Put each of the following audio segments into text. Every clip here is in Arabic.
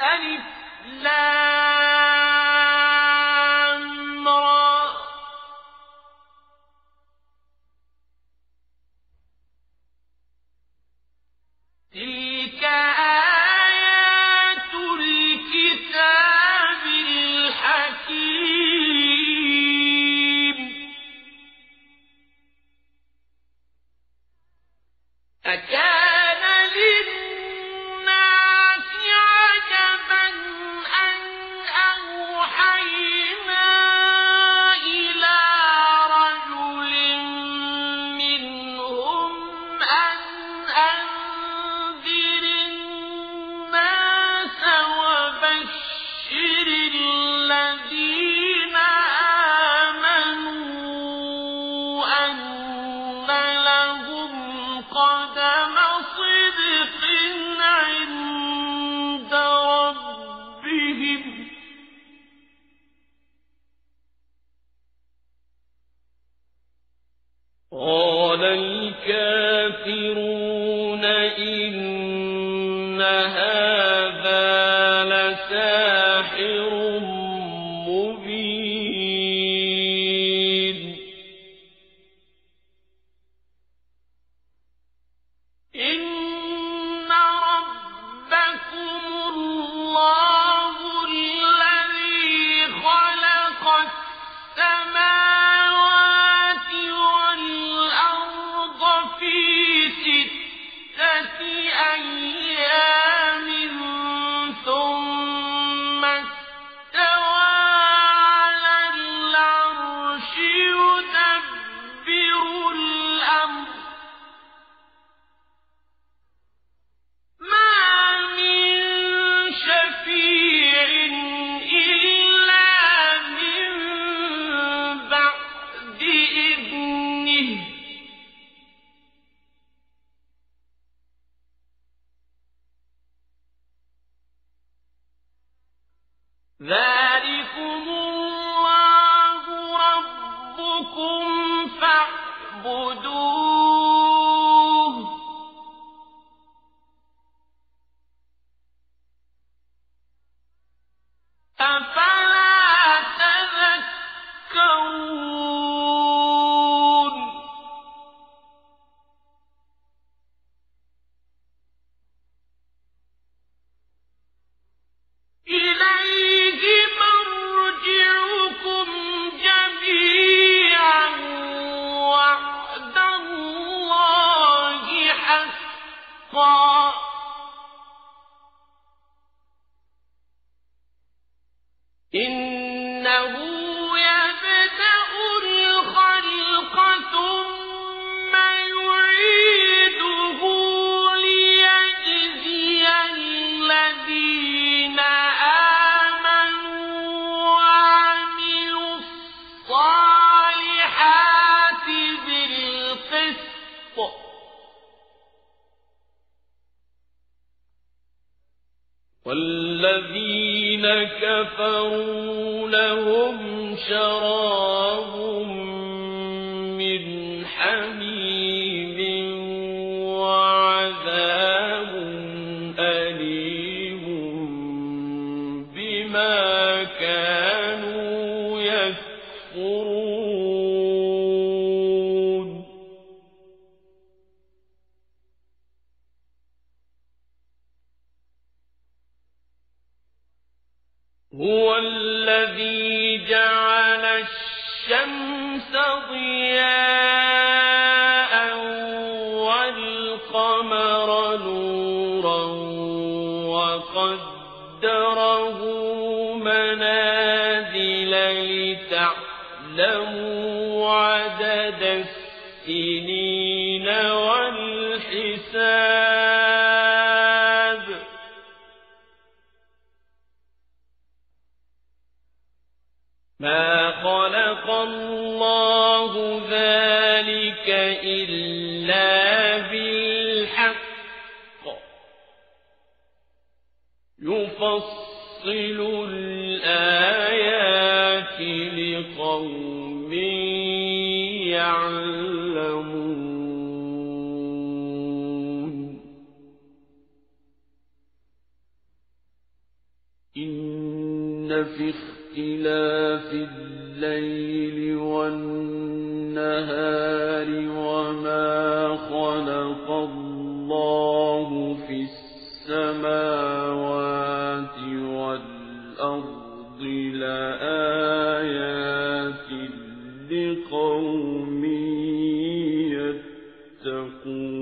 ألف يَخْتَلِفُونَ فِي اخْتِلَافِ اللَّيْلِ وَالنَّهَارِ وَمَا خَلَقَ اللَّهُ فِي السَّمَاوَاتِ وَالْأَرْضِ لَآيَاتٍ لِقَوْمٍ يَتَّقُونَ.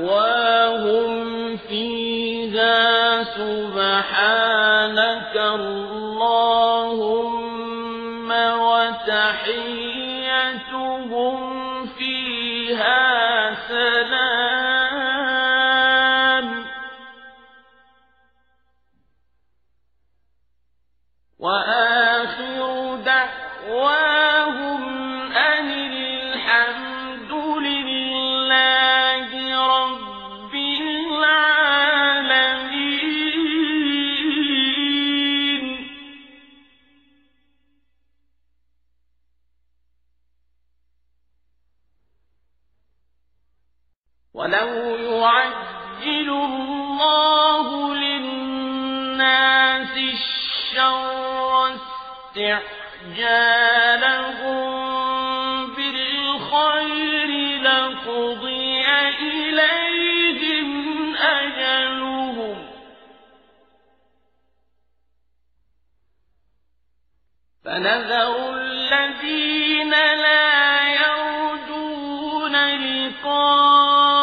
دعواهم فيها سبحانك الله استعجالهم بالخير لقضي إليهم أجلهم. فنذر الذين لا يرجون لقاء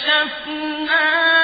كشفنا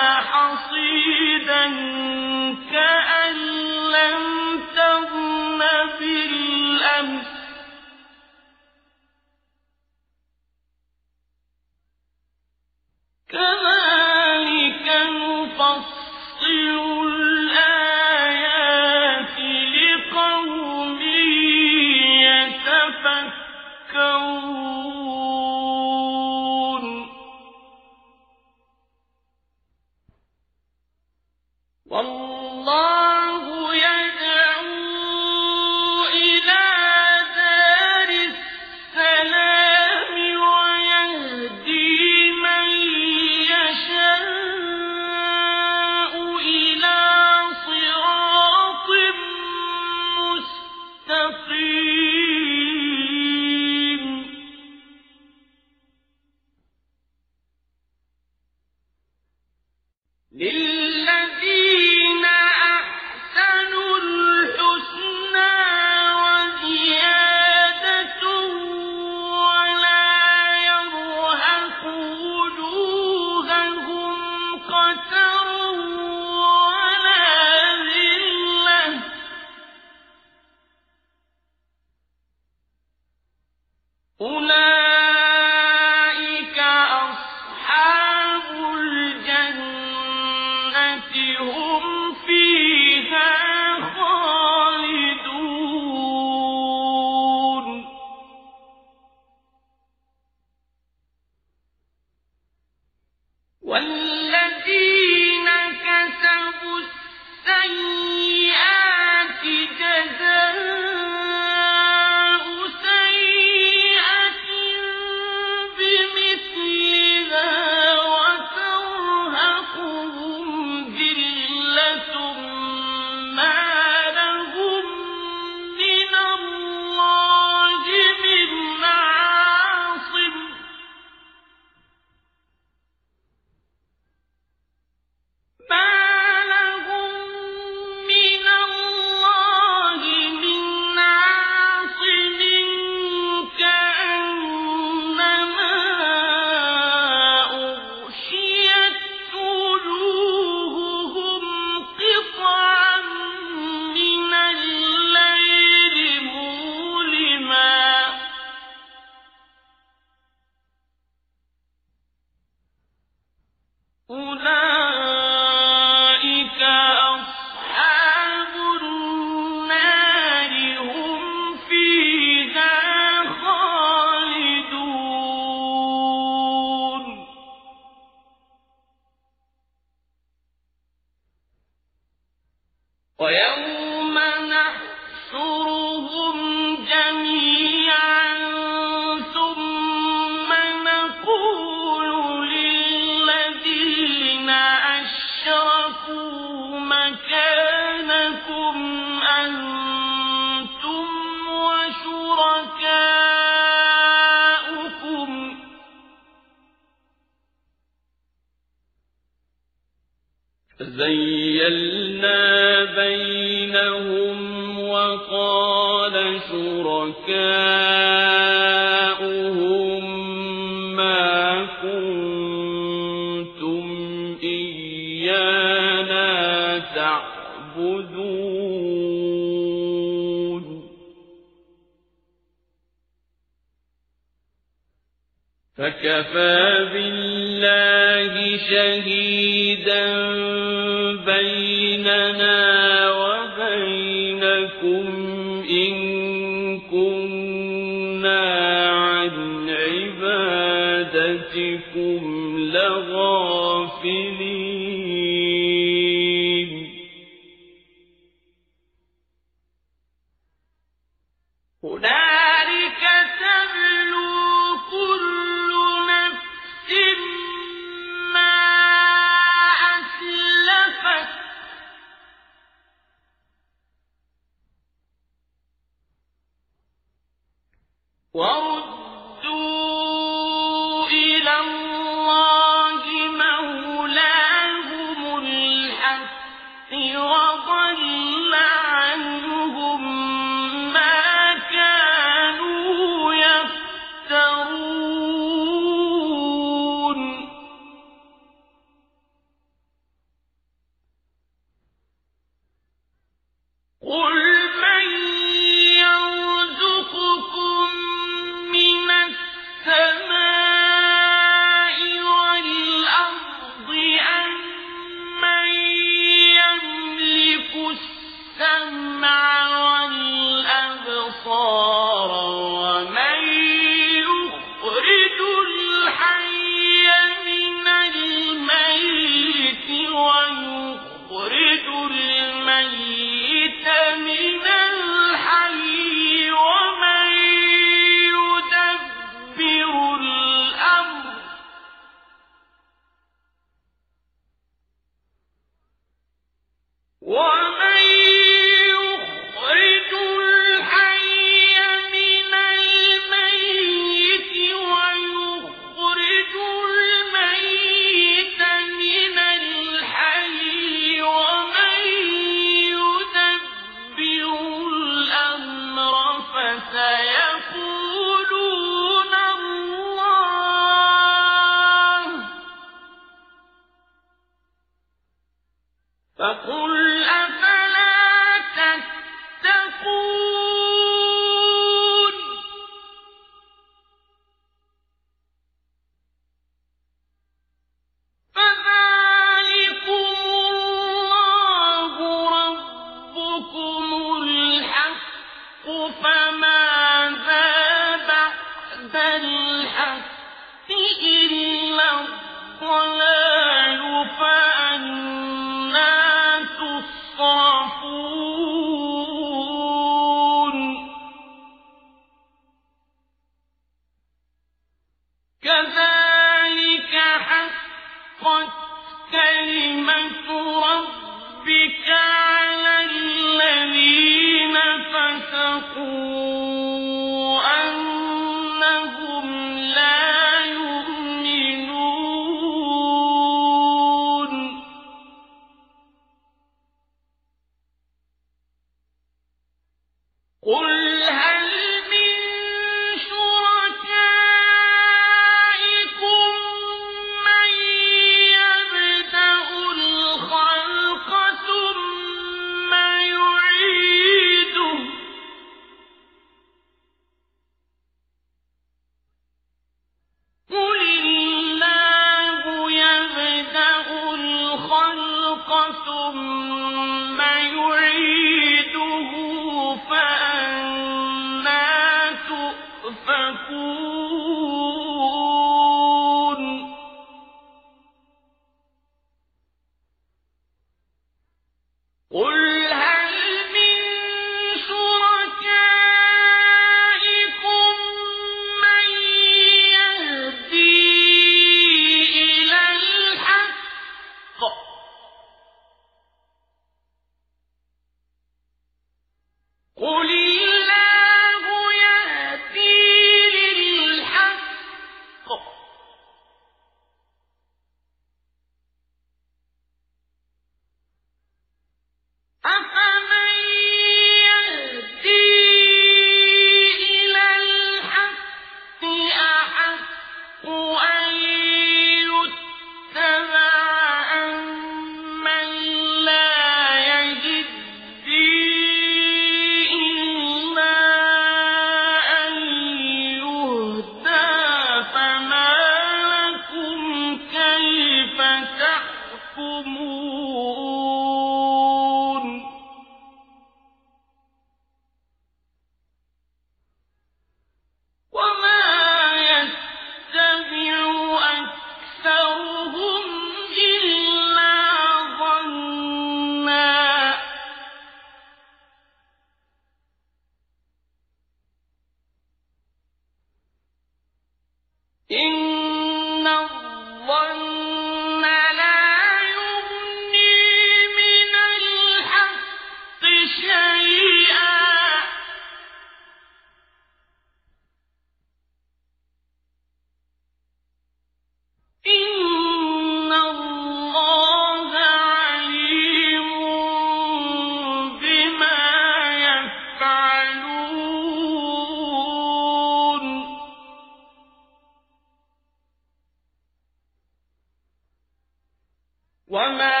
وما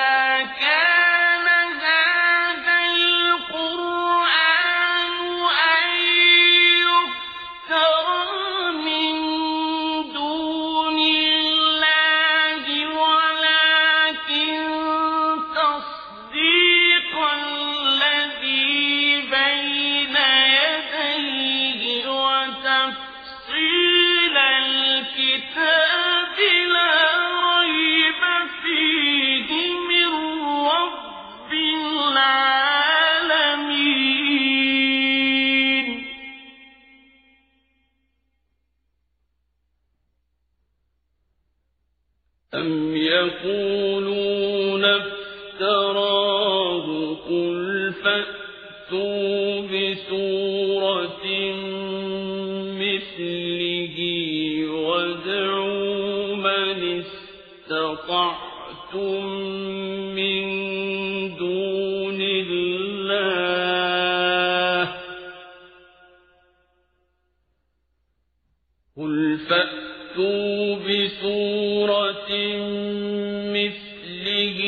مثله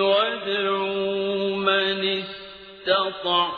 وادعوا من استطعتم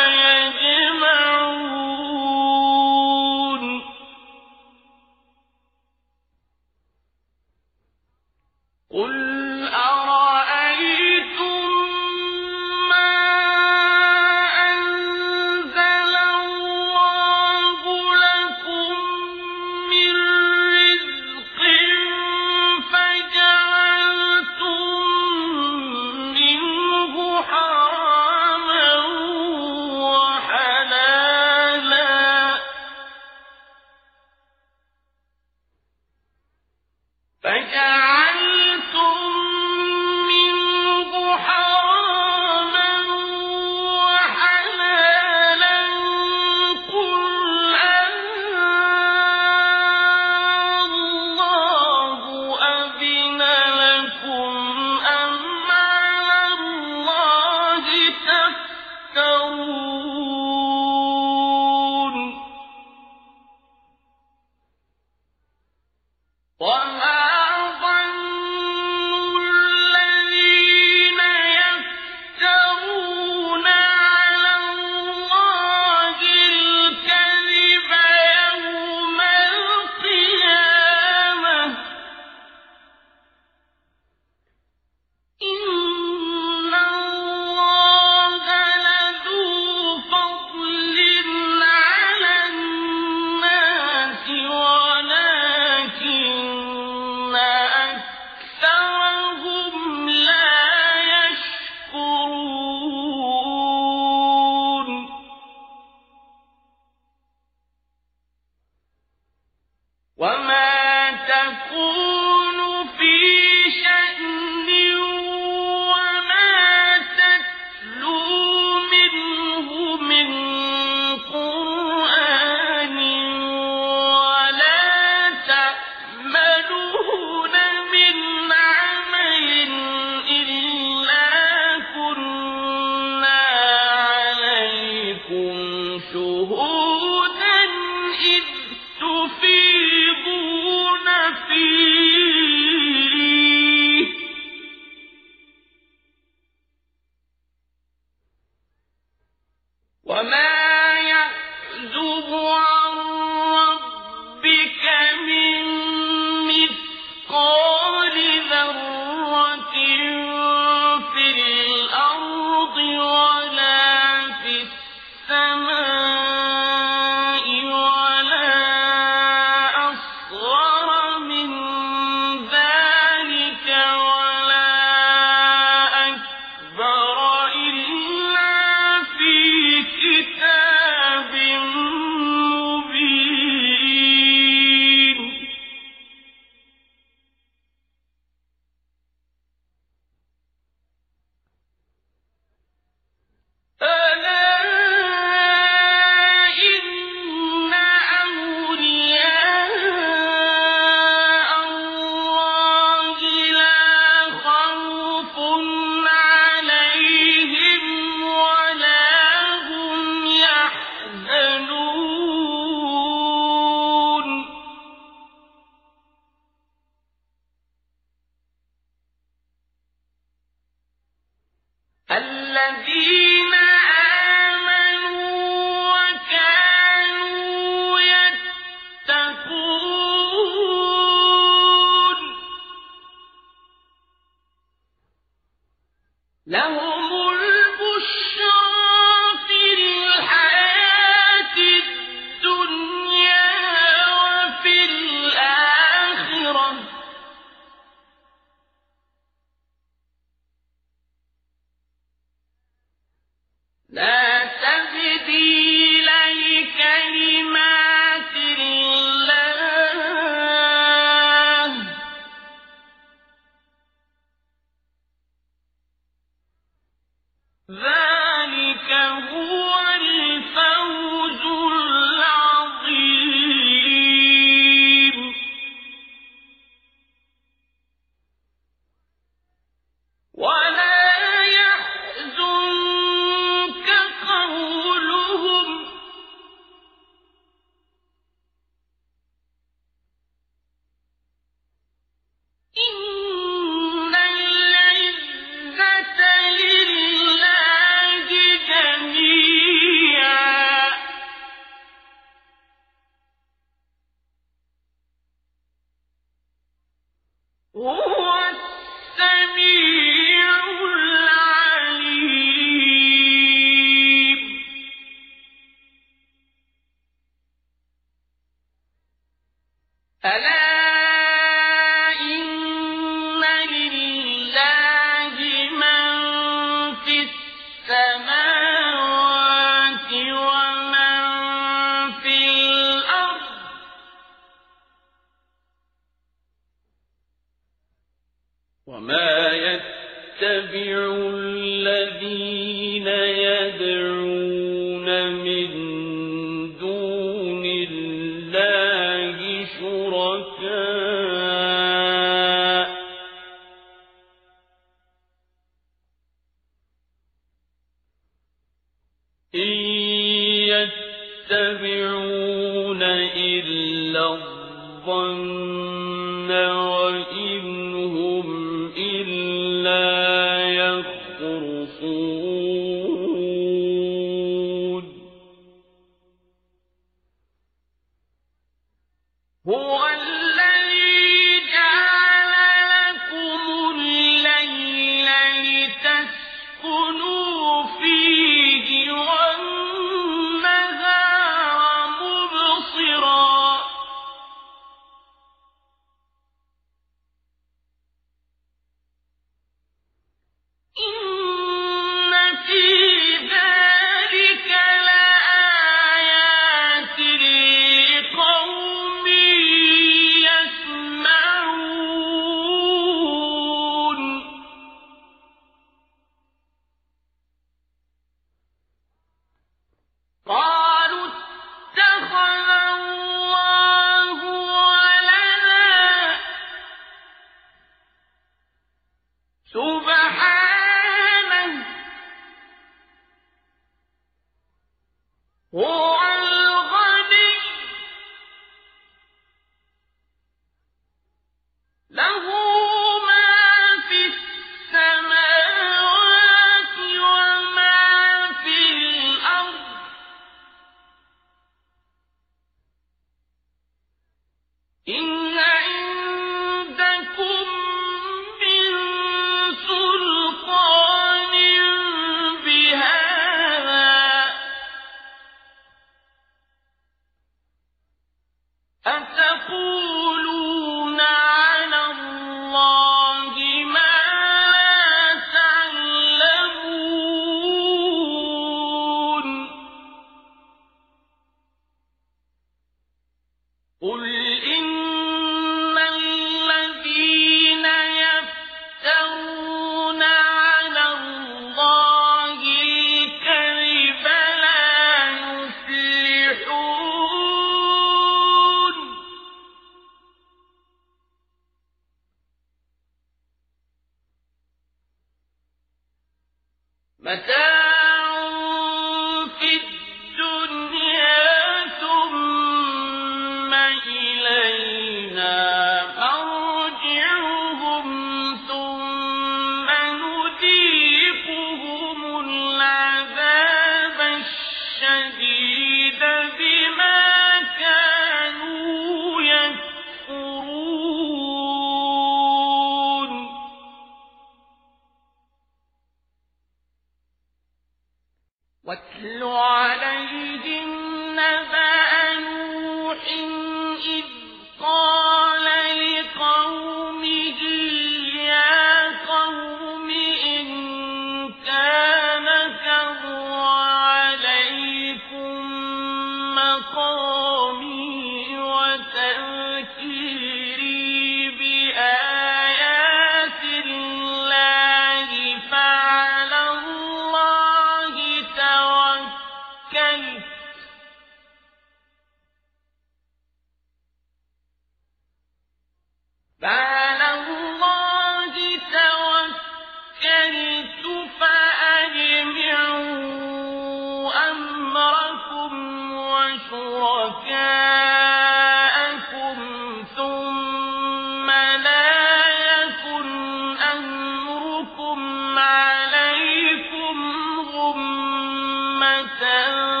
رَحْمَةً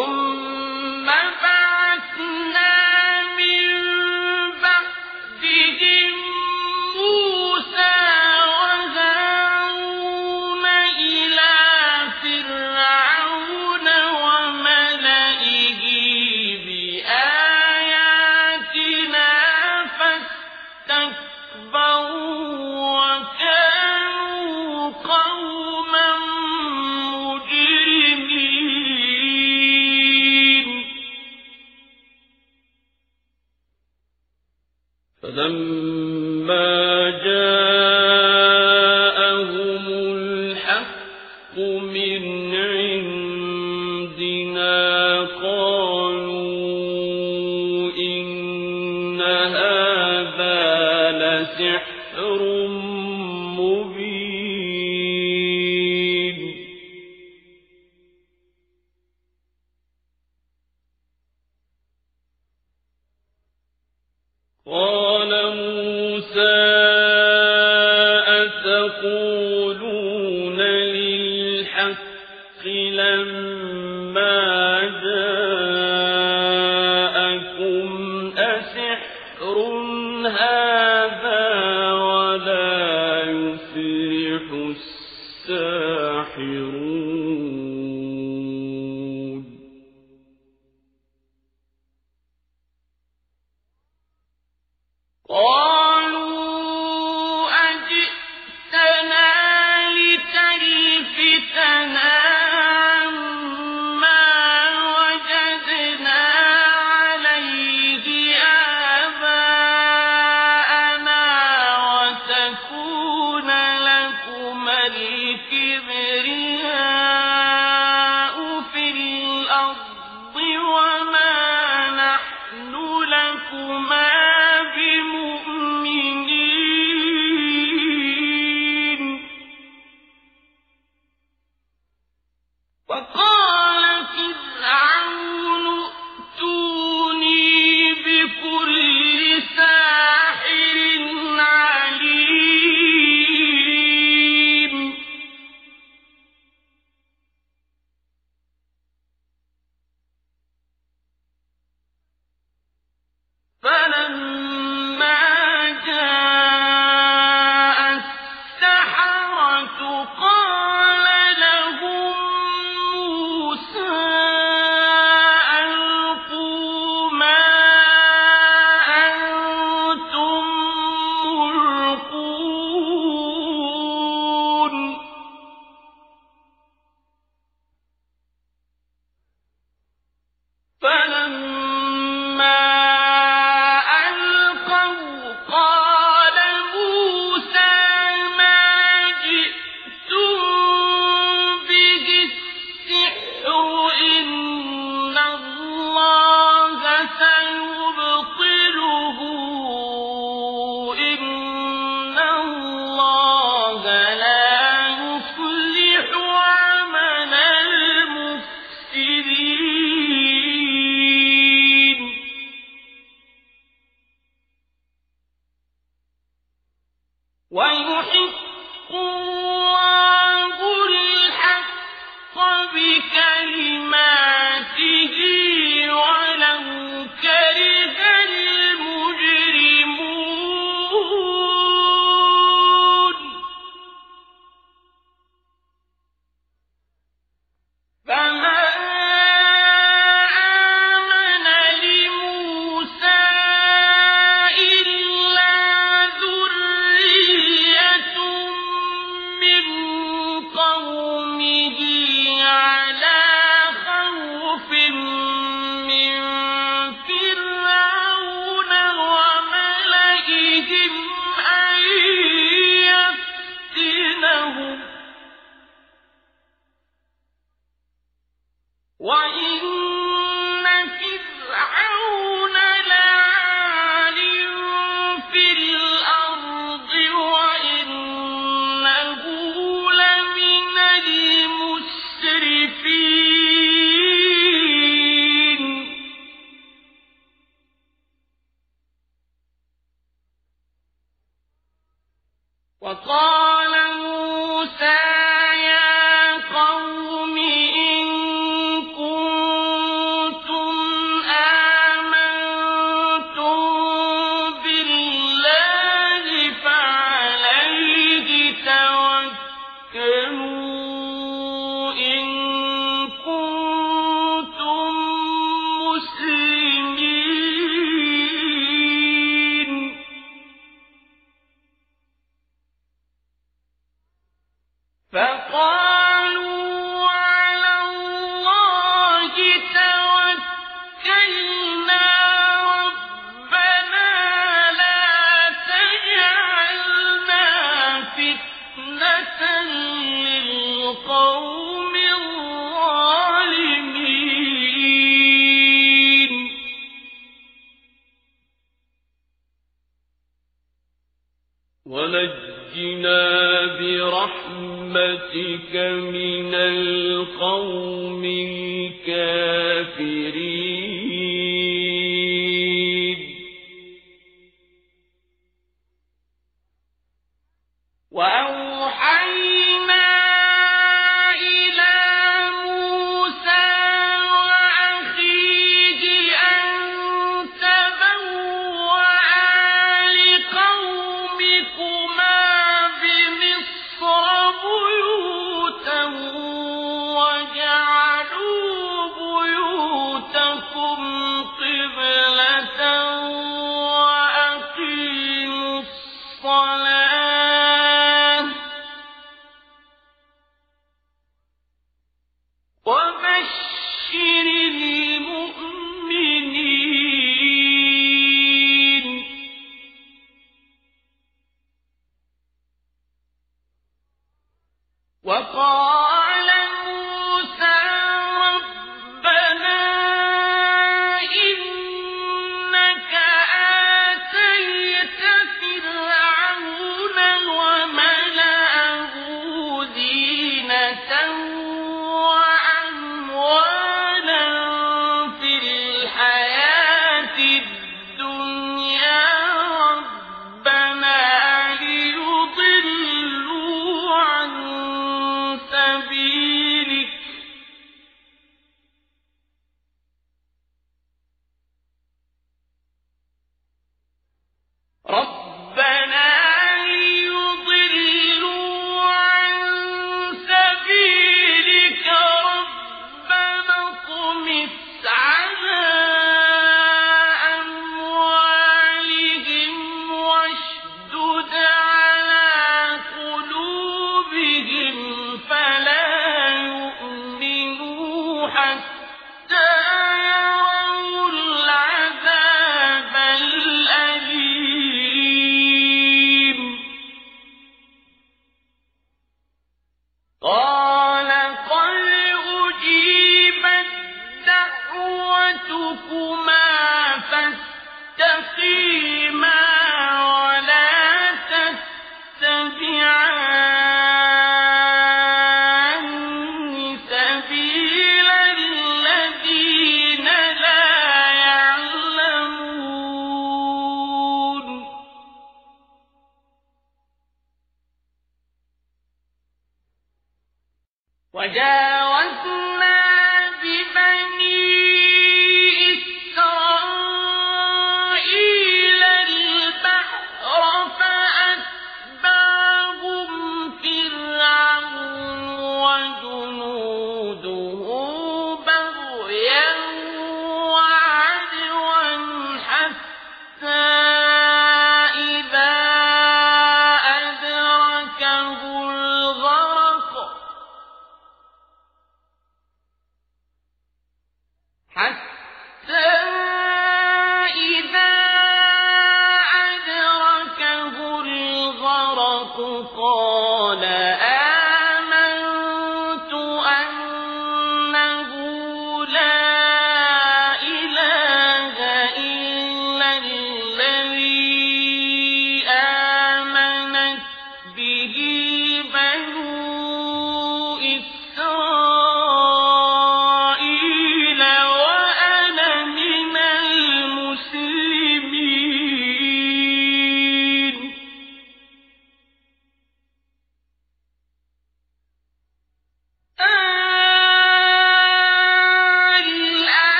Oh!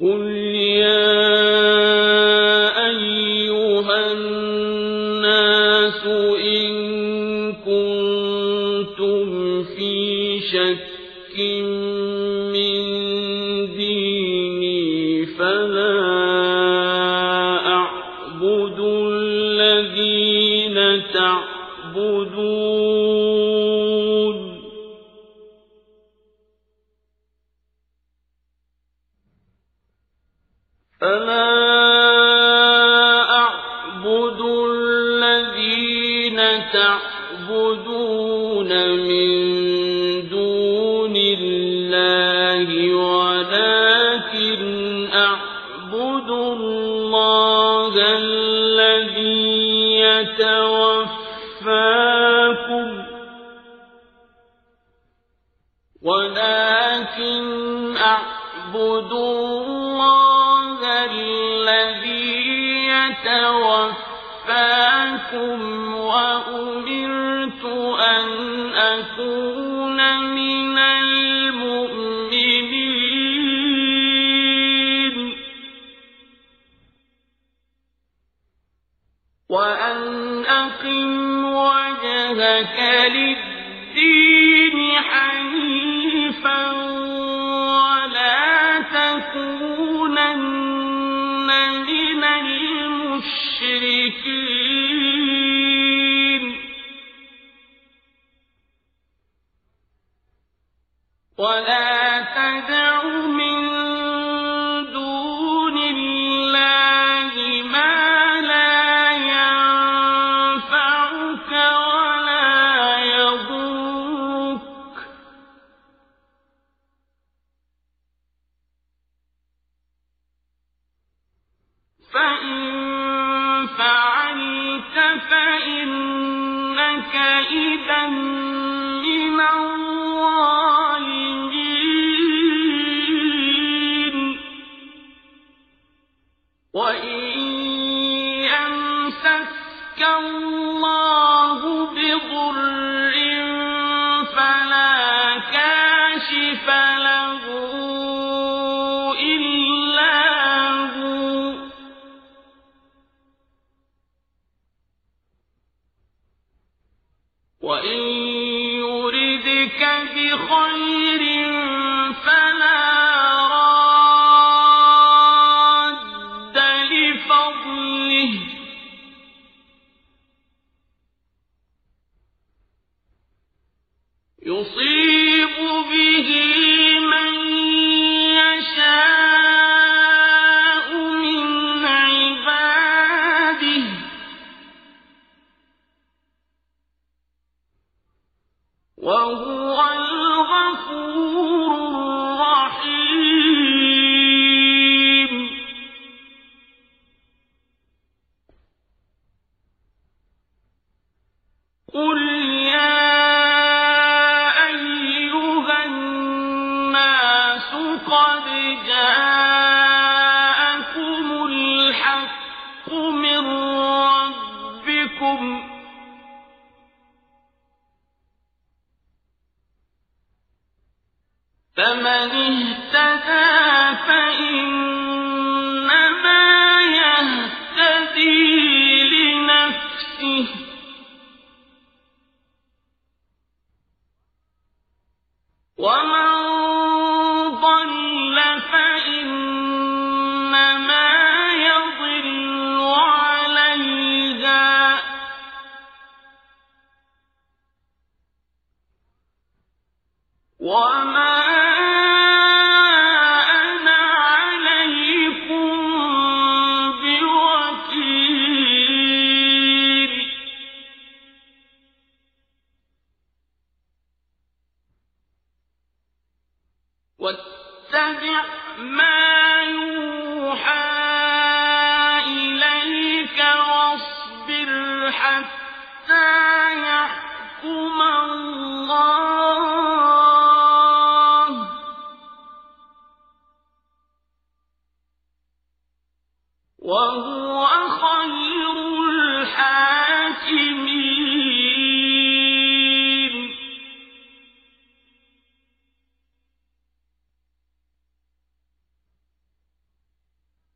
قل يا